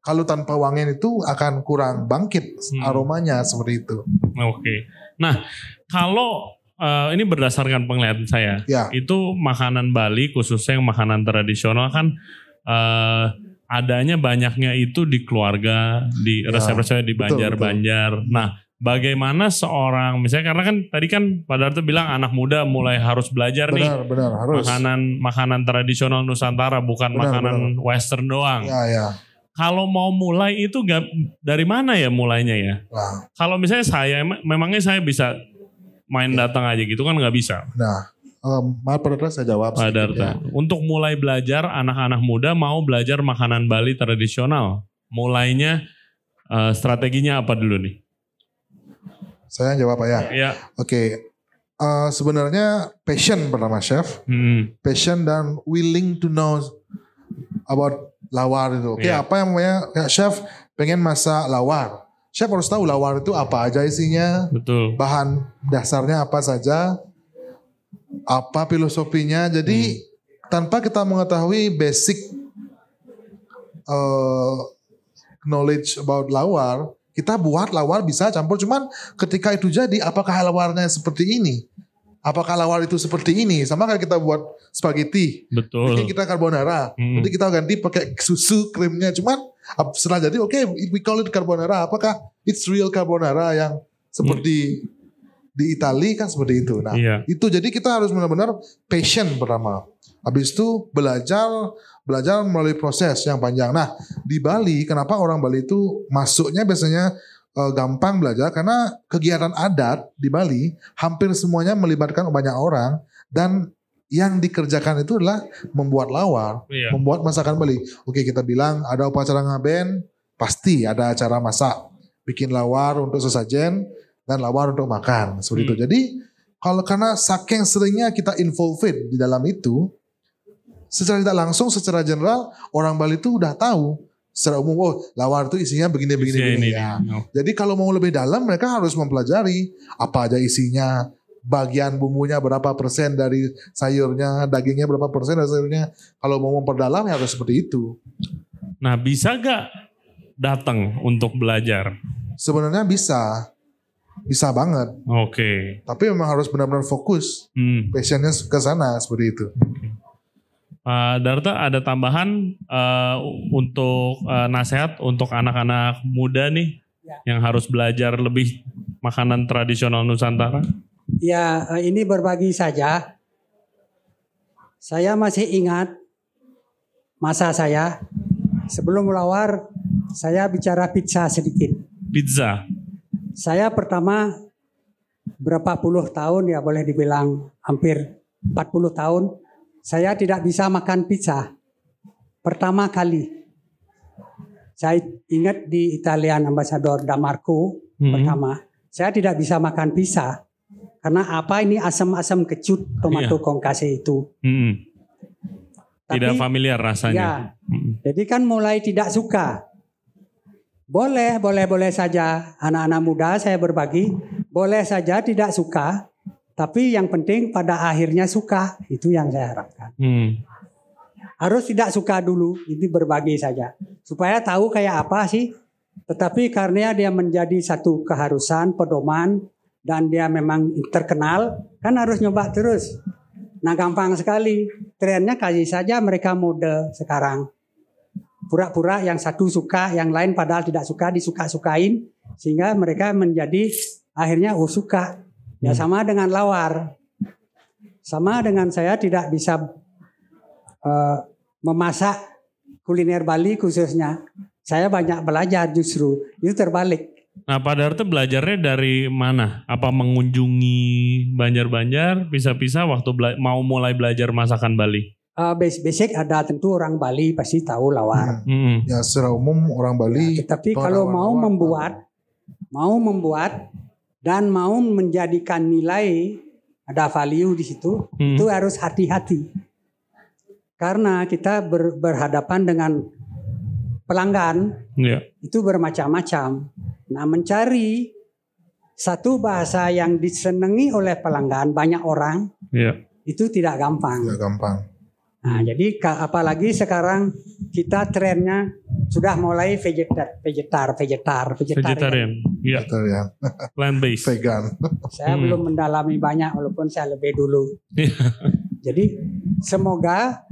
Speaker 3: kalau tanpa wangen itu akan kurang bangkit
Speaker 1: Hmm.
Speaker 3: aromanya seperti itu.
Speaker 1: Oke. Nah, kalau eh, ini berdasarkan penglihatan saya,
Speaker 3: Ya.
Speaker 1: itu makanan Bali khususnya yang makanan tradisional kan eh, adanya banyaknya itu di keluarga, di
Speaker 3: Ya,
Speaker 1: resep-resep di banjar-banjar. Nah, bagaimana seorang misalnya karena kan tadi kan Pak Darto bilang anak muda mulai harus belajar nih
Speaker 3: Benar, benar harus.
Speaker 1: makanan makanan tradisional Nusantara bukan
Speaker 3: Benar,
Speaker 1: makanan western doang.
Speaker 3: Ya, ya.
Speaker 1: Kalau mau mulai itu gak, dari mana ya mulainya ya?
Speaker 3: Nah,
Speaker 1: Kalau misalnya saya, em- memangnya saya bisa main datang aja gitu kan nggak bisa.
Speaker 3: nah um, maaf Pak saya jawab.
Speaker 1: Pak Darta.
Speaker 3: ya.
Speaker 1: Untuk mulai belajar, anak-anak muda mau belajar makanan Bali tradisional. Mulainya eh, strateginya apa dulu nih?
Speaker 3: Saya jawab Pak ya.
Speaker 1: Ya,
Speaker 3: Oke. Uh, sebenarnya passion pertama chef.
Speaker 1: hmm,
Speaker 3: passion dan willing to know about lawar itu. Oke,
Speaker 1: Iya.
Speaker 3: apa yang namanya kayak chef pengen masak lawar. Chef harus tahu lawar itu apa aja isinya,
Speaker 1: betul.
Speaker 3: bahan dasarnya apa saja, apa filosofinya. Jadi tanpa kita mengetahui basic uh, knowledge about lawar, kita buat lawar bisa campur cuman ketika itu jadi apakah lawarnya seperti ini? Apakah lawar itu seperti ini? Sama kayak kita buat spaghetti.
Speaker 1: Betul.
Speaker 3: Mungkin kita carbonara.
Speaker 1: Hmm.
Speaker 3: Nanti kita ganti pakai susu krimnya. Cuman setelah jadi oke we call it carbonara. Apakah it's real carbonara yang seperti di Itali kan seperti itu. Nah
Speaker 1: Iya.
Speaker 3: itu jadi kita harus benar-benar patient pertama. Habis itu belajar belajar melalui proses yang panjang. Nah di Bali kenapa orang Bali itu masuknya biasanya eh, gampang belajar karena kegiatan adat di Bali hampir semuanya melibatkan banyak orang dan yang dikerjakan itu adalah membuat lawar,
Speaker 1: Iya.
Speaker 3: membuat masakan Bali. Oke kita bilang ada upacara ngaben, pasti ada acara masak, bikin lawar untuk sesajen dan lawar untuk makan seperti itu.
Speaker 1: Hmm.
Speaker 3: Jadi kalau karena saking seringnya kita involved di dalam itu, secara tidak langsung, secara general orang Bali itu udah tahu secara umum oh lawar itu isinya begini begini
Speaker 1: Isinya
Speaker 3: begini
Speaker 1: ini,
Speaker 3: ya.
Speaker 1: ini. Oh.
Speaker 3: Jadi kalau mau lebih dalam mereka harus mempelajari apa aja isinya, bagian bumbunya berapa persen dari sayurnya, dagingnya berapa persen dari sayurnya. Kalau mau memperdalam ya harus seperti itu.
Speaker 1: Nah bisa gak datang untuk belajar?
Speaker 3: Sebenarnya bisa, bisa banget.
Speaker 1: Oke.
Speaker 3: Tapi memang harus benar-benar fokus,
Speaker 1: Hmm.
Speaker 3: passionnya ke sana seperti itu.
Speaker 1: Pak Darta ada tambahan eh, untuk eh, nasihat untuk anak-anak muda nih
Speaker 2: Ya.
Speaker 1: yang harus belajar lebih makanan tradisional Nusantara?
Speaker 2: Ya, eh, ini berbagi saja. Saya masih ingat masa saya sebelum lawar saya bicara pizza sedikit.
Speaker 1: Pizza.
Speaker 2: Saya pertama berapa puluh tahun ya boleh dibilang hampir 40 tahun saya tidak bisa makan pizza. Pertama kali saya ingat di Italian Ambassador Damarco
Speaker 1: Hmm.
Speaker 2: pertama saya tidak bisa makan pizza karena apa ini asam-asam kecut tomato
Speaker 1: Iya.
Speaker 2: kongkase itu.
Speaker 1: Hmm. Tidak
Speaker 2: Tapi
Speaker 1: familiar
Speaker 2: ya,
Speaker 1: rasanya. Hmm.
Speaker 2: jadi kan mulai tidak suka. Boleh, boleh, boleh saja anak-anak muda saya berbagi, boleh saja tidak suka, tapi yang penting pada akhirnya suka, itu yang saya harapkan.
Speaker 1: Hmm.
Speaker 2: Harus tidak suka dulu, ini berbagi saja. Supaya tahu kayak apa sih. Tetapi karena dia menjadi satu keharusan, pedoman, dan dia memang terkenal, kan harus nyoba terus. Nah gampang sekali. Trennya kasih saja mereka mode sekarang. Pura-pura yang satu suka, yang lain padahal tidak suka, disuka-sukain. Sehingga mereka menjadi akhirnya oh suka. Ya
Speaker 1: Hmm.
Speaker 2: sama dengan lawar. Sama dengan saya tidak bisa eh, memasak kuliner Bali khususnya. Saya banyak belajar justru. Itu terbalik.
Speaker 1: Nah Pak Darta belajarnya dari mana? Apa mengunjungi Banjar-Banjar, pisah-pisah waktu bela- mau mulai belajar masakan Bali?
Speaker 2: Eh, basic, basic ada tentu orang Bali pasti tahu lawar.
Speaker 1: Hmm.
Speaker 3: Ya secara umum orang Bali
Speaker 2: Tetapi
Speaker 3: Kalau
Speaker 2: kalau
Speaker 3: lawar-
Speaker 2: mau
Speaker 3: lawar,
Speaker 2: membuat, mau membuat dan mau menjadikan nilai ada value di situ,
Speaker 1: Hmm.
Speaker 2: itu harus hati-hati. Karena kita ber- berhadapan dengan pelanggan
Speaker 1: Ya.
Speaker 2: itu bermacam-macam. Nah, mencari satu bahasa yang disenangi oleh pelanggan banyak orang
Speaker 1: Ya.
Speaker 2: itu tidak gampang.
Speaker 3: ya gampang.
Speaker 2: Nah, jadi apalagi sekarang kita trennya sudah mulai vegetar, vegetar, vegetar, vegetarian.
Speaker 1: Vegetarian. (laughs) Ya.
Speaker 3: Betul ya.
Speaker 1: Plant based.
Speaker 3: Vegan. (laughs)
Speaker 2: Saya
Speaker 1: Hmm.
Speaker 2: belum mendalami banyak walaupun saya lebih dulu.
Speaker 1: Iya. (laughs)
Speaker 2: Jadi semoga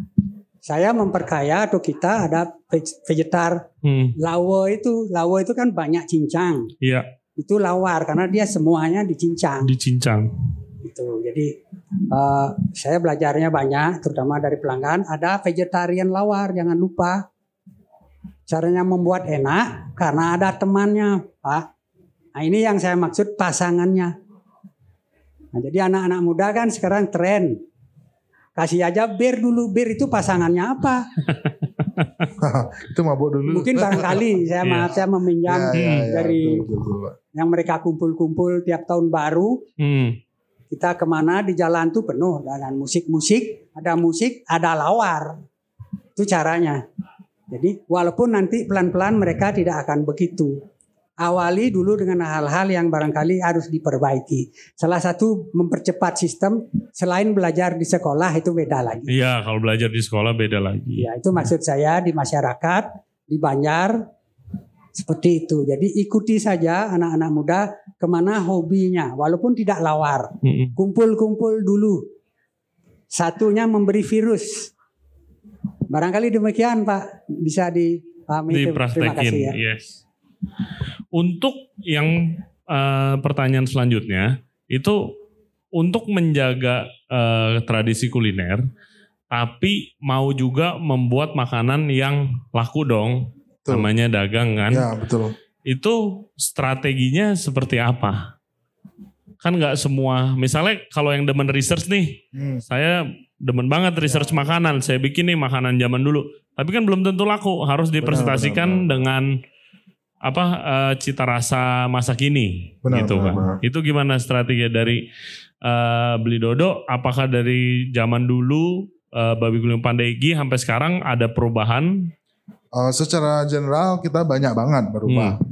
Speaker 2: saya memperkaya atau kita ada veg- vegetar
Speaker 1: Hmm.
Speaker 2: lawo itu, lawo itu kan banyak cincang.
Speaker 1: Iya.
Speaker 2: Itu lawar karena dia semuanya dicincang.
Speaker 1: Dicincang.
Speaker 2: Gitu. Jadi eh, saya belajarnya banyak, terutama dari pelanggan. Ada vegetarian lawar, jangan lupa. Caranya membuat enak karena ada temannya, Pak. Nah ini yang saya maksud pasangannya. Nah, jadi anak-anak muda kan sekarang tren. Kasih aja bir dulu, bir itu pasangannya apa? (laughs)
Speaker 3: itu mabuk dulu.
Speaker 2: Mungkin barangkali saya
Speaker 1: Iya.
Speaker 2: maaf saya meminjam
Speaker 3: Ya, ya, ya,
Speaker 2: dari-
Speaker 3: betul, betul, betul.
Speaker 2: yang mereka kumpul-kumpul tiap tahun baru.
Speaker 1: Hmm.
Speaker 2: Kita ke mana di jalan tuh penuh dengan musik-musik, ada musik, ada lawar. Itu caranya. Jadi walaupun nanti pelan-pelan mereka tidak akan begitu. Awali dulu dengan hal-hal yang barangkali harus diperbaiki. Salah satu mempercepat sistem selain belajar di sekolah itu beda lagi.
Speaker 1: Iya, kalau belajar di sekolah beda lagi.
Speaker 2: Ya itu maksud saya di masyarakat, di Banjar, Seperti itu. Jadi ikuti saja anak-anak muda ke mana hobinya, walaupun tidak lawar. Kumpul-kumpul dulu. Satunya memberi virus. Barangkali demikian Pak, bisa dipahami. Terima kasih ya.
Speaker 1: Yes. Untuk yang eh, pertanyaan selanjutnya itu untuk menjaga eh, tradisi kuliner, tapi mau juga membuat makanan yang laku dong,
Speaker 3: Betul.
Speaker 1: namanya dagang kan?
Speaker 3: Ya betul.
Speaker 1: Itu strateginya seperti apa? Kan nggak semua, misalnya kalau yang demen research nih,
Speaker 3: Hmm.
Speaker 1: saya demen banget research makanan. Saya bikin nih makanan zaman dulu. Tapi kan belum tentu laku. Harus dipresentasikan
Speaker 3: benar,
Speaker 1: dengan apa eh, cita rasa masa kini
Speaker 3: Benar,
Speaker 1: gitu
Speaker 3: benar,
Speaker 1: kan.
Speaker 3: benar.
Speaker 1: Itu gimana strategi dari eh, beli dodo? Apakah dari zaman dulu eh, babi guling pandegi sampai sekarang ada perubahan?
Speaker 3: Uh, secara general kita banyak banget berubah.
Speaker 1: Hmm.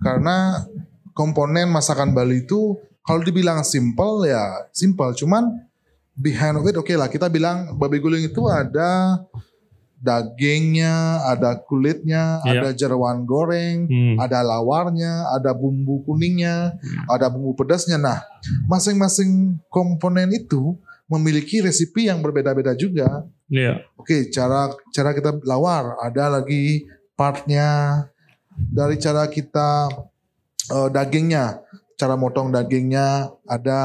Speaker 3: Karena komponen masakan Bali itu kalau dibilang simple ya simple, cuman behind of it oke lah kita bilang babi guling itu ada dagingnya, ada kulitnya,
Speaker 1: Iya.
Speaker 3: ada jeroan goreng,
Speaker 1: Hmm.
Speaker 3: ada lawarnya, ada bumbu kuningnya, ada bumbu pedasnya. Nah, masing-masing komponen itu memiliki resipi yang berbeda-beda juga.
Speaker 1: Iya.
Speaker 3: Oke, cara cara kita lawar ada lagi partnya dari cara kita eh, dagingnya, cara motong dagingnya ada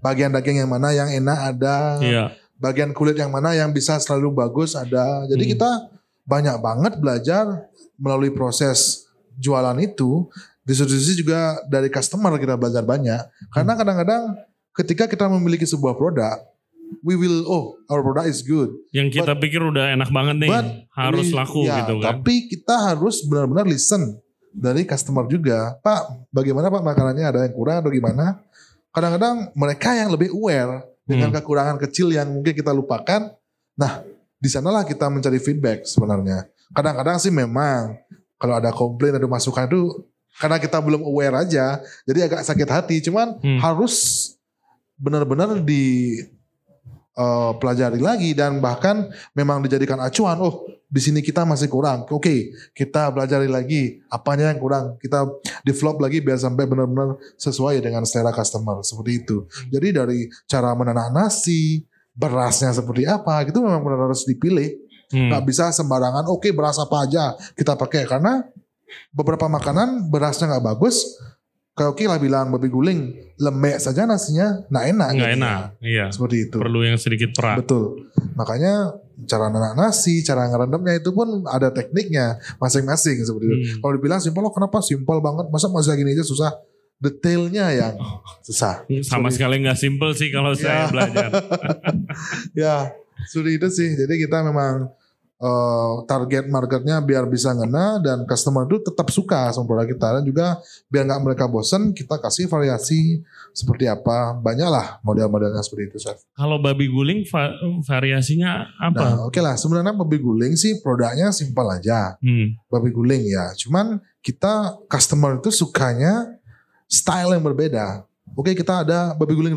Speaker 3: bagian daging yang mana yang enak ada,
Speaker 1: Iya.
Speaker 3: bagian kulit yang mana yang bisa selalu bagus ada. Jadi
Speaker 1: Hmm.
Speaker 3: kita banyak banget belajar melalui proses jualan itu. Distribusi juga dari customer kita belajar banyak. Karena
Speaker 1: Hmm.
Speaker 3: kadang-kadang ketika kita memiliki sebuah produk, we will oh our product is good.
Speaker 1: Yang kita pikir udah enak banget nih,
Speaker 3: But
Speaker 1: harus
Speaker 3: we-
Speaker 1: laku
Speaker 3: ya,
Speaker 1: gitu kan.
Speaker 3: Tapi kita harus benar-benar listen dari customer juga. Pak, bagaimana Pak makanannya ada yang kurang atau gimana? Kadang-kadang mereka yang lebih aware dengan
Speaker 1: Hmm.
Speaker 3: kekurangan kecil yang mungkin kita lupakan. Nah, di sanalah kita mencari feedback sebenarnya. Kadang-kadang sih memang kalau ada komplain ada masukan itu karena kita belum aware aja, jadi agak sakit hati. Cuman
Speaker 1: Hmm.
Speaker 3: harus benar-benar di eh, pelajari lagi dan bahkan memang dijadikan acuan. Oh, di sini kita masih kurang. Oke, kita pelajari lagi apanya yang kurang. Kita develop lagi biar sampai benar-benar sesuai dengan selera customer seperti itu. Jadi dari cara menanam nasi, berasnya seperti apa, itu memang benar harus dipilih.
Speaker 1: Hmm.
Speaker 3: Nggak bisa sembarangan. Oke, beras apa aja kita pakai karena beberapa makanan berasnya nggak bagus. Kayak oke lah bilang babi guling lembek saja nasinya nggak enak.
Speaker 1: Nggak
Speaker 3: jadinya.
Speaker 1: enak. Iya.
Speaker 3: Seperti itu.
Speaker 1: Perlu yang sedikit perak.
Speaker 3: Betul. Makanya cara nanak nasi, cara ngerendamnya itu pun ada tekniknya masing-masing seperti itu.
Speaker 1: Hmm.
Speaker 3: Kalau dibilang simpel, oh kenapa simpel banget? Masa masa gini aja susah? Detailnya yang susah.
Speaker 1: Sama sekali nggak simple sih kalau saya
Speaker 3: Ya.
Speaker 1: belajar. (laughs)
Speaker 3: Ya, seperti itu sih. Jadi kita memang eh, target marketnya biar bisa ngena dan customer itu tetap suka sama produk kita dan juga biar nggak mereka bosen kita kasih variasi seperti apa banyak lah model-modelnya seperti itu chef.
Speaker 1: Kalau babi guling va- variasinya
Speaker 3: Nah,
Speaker 1: apa?
Speaker 3: oke lah sebenarnya babi guling sih produknya simpel aja.
Speaker 1: Hmm.
Speaker 3: babi guling ya. Cuman kita customer itu sukanya style yang berbeda. Oke kita ada babi guling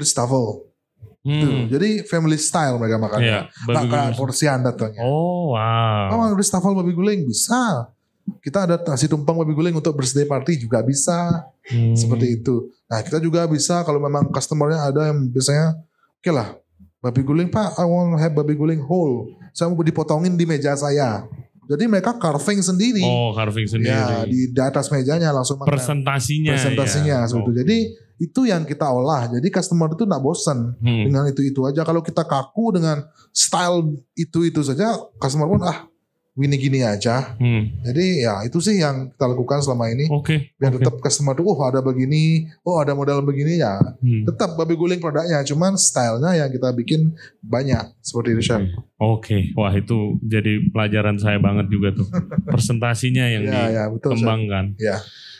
Speaker 3: Tuh,
Speaker 1: Hmm.
Speaker 3: Jadi family style mereka
Speaker 1: Iya,
Speaker 3: makannya.
Speaker 1: babi
Speaker 3: Nggak kayak
Speaker 1: guling.
Speaker 3: porsian datangnya.
Speaker 1: Oh, wow.
Speaker 3: Oh, Ristaffel babi guling bisa. Kita ada nasi tumpang babi guling untuk birthday party juga bisa.
Speaker 1: Hmm.
Speaker 3: Seperti itu. Nah kita juga bisa kalau memang customernya ada yang biasanya oke lah babi guling pak I want have babi guling whole. Saya mau dipotongin di meja saya. Jadi mereka carving sendiri.
Speaker 1: Oh, carving sendiri.
Speaker 3: Ya di, di atas mejanya langsung makan.
Speaker 1: Presentasinya.
Speaker 3: presentasinya
Speaker 1: ya.
Speaker 3: seperti itu. Jadi itu yang kita olah. Jadi customer itu nggak bosan
Speaker 1: Hmm.
Speaker 3: dengan itu itu aja. Kalau kita kaku dengan style itu itu saja, customer pun ah gini gini aja.
Speaker 1: Hmm.
Speaker 3: Jadi ya itu sih yang kita lakukan selama ini.
Speaker 1: Oke.
Speaker 3: Biar
Speaker 1: oke.
Speaker 3: tetap customer tuh oh ada begini, oh ada model begini ya.
Speaker 1: Hmm.
Speaker 3: Tetap babi guling produknya, cuman stylenya yang kita bikin banyak seperti itu chef.
Speaker 1: Oke, wah itu jadi pelajaran saya banget juga tuh. (laughs) Presentasinya yang
Speaker 3: Ya ya betul. chef.
Speaker 1: dikembangkan.
Speaker 3: Ya.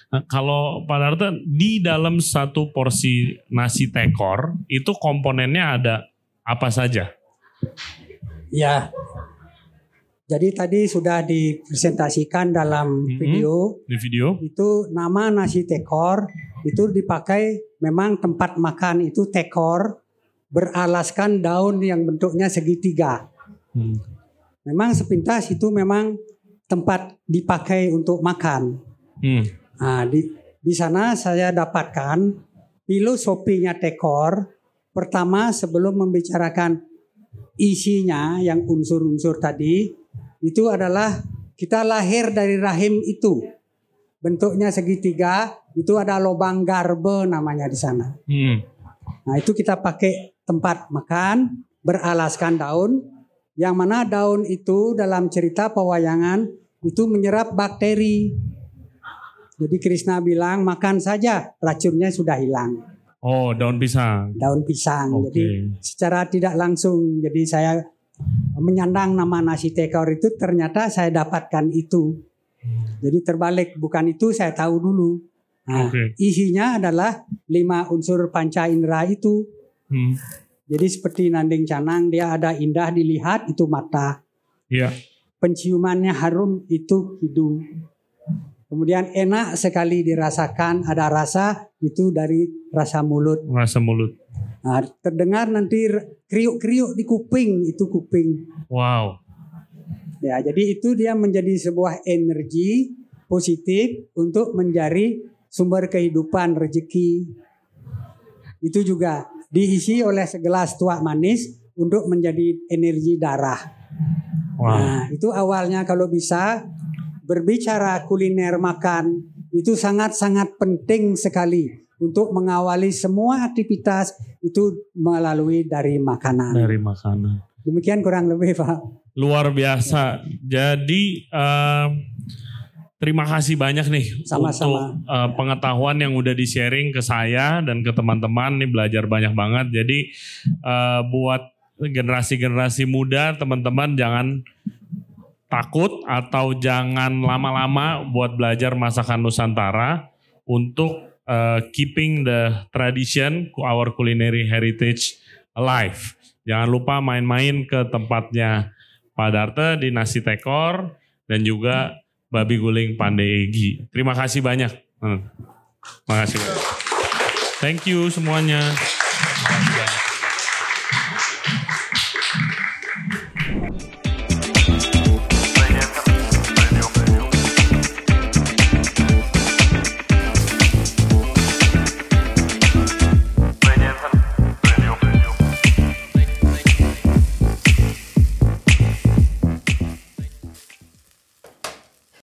Speaker 1: Nah, kalau Pak Darto di dalam satu porsi nasi tekor itu komponennya ada apa saja?
Speaker 2: Ya. Jadi tadi sudah dipresentasikan dalam video
Speaker 1: Di video?
Speaker 2: itu nama nasi tekor itu dipakai memang tempat makan itu tekor beralaskan daun yang bentuknya segitiga.
Speaker 1: Hmm.
Speaker 2: Memang sepintas itu memang tempat dipakai untuk makan.
Speaker 1: Hmm.
Speaker 2: Nah, di di sana saya dapatkan filosofinya tekor. Pertama sebelum membicarakan isinya yang unsur-unsur tadi itu adalah kita lahir dari rahim itu. Bentuknya segitiga, itu ada lubang garbe namanya di sana.
Speaker 1: Hmm.
Speaker 2: Nah, itu kita pakai tempat makan beralaskan daun yang mana daun itu dalam cerita pewayangan itu menyerap bakteri. Jadi Krishna bilang makan saja racunnya sudah hilang.
Speaker 1: Oh, daun pisang.
Speaker 2: Daun pisang.
Speaker 1: Oke.
Speaker 2: Jadi secara tidak langsung jadi saya menyandang nama nasi tekor itu ternyata saya dapatkan itu. Jadi terbalik bukan itu saya tahu dulu. Nah,
Speaker 1: Oke.
Speaker 2: isinya adalah lima unsur panca indera itu.
Speaker 1: Hmm.
Speaker 2: Jadi seperti nanding canang dia ada indah dilihat itu mata.
Speaker 1: Iya.
Speaker 2: Penciumannya harum itu hidung. Kemudian enak sekali dirasakan ada rasa itu dari rasa mulut.
Speaker 1: Rasa mulut.
Speaker 2: Nah, terdengar nanti kriuk-kriuk di kuping itu kuping.
Speaker 1: Wow.
Speaker 2: Ya, jadi itu dia menjadi sebuah energi positif untuk menjadi sumber kehidupan rezeki. Itu juga diisi oleh segelas tuak manis untuk menjadi energi darah.
Speaker 1: Wow.
Speaker 2: Nah, itu awalnya kalau bisa berbicara kuliner makan itu sangat-sangat penting sekali untuk mengawali semua aktivitas itu melalui dari makanan.
Speaker 1: Dari makanan.
Speaker 2: Demikian kurang lebih, Pak.
Speaker 1: Luar biasa. Jadi em, terima kasih banyak nih
Speaker 2: Sama-sama.
Speaker 1: untuk eh, pengetahuan yang udah di-sharing ke saya dan ke teman-teman nih belajar banyak banget. Jadi eh, buat generasi-generasi muda teman-teman jangan takut atau jangan lama-lama buat belajar masakan Nusantara untuk eh, keeping the tradition our culinary heritage alive. Jangan lupa main-main ke tempatnya Pak Darte di Nasi Tekor dan juga Babi Guling Pandai Egi. Terima kasih banyak. Hmm. Terima kasih. Thank you semuanya.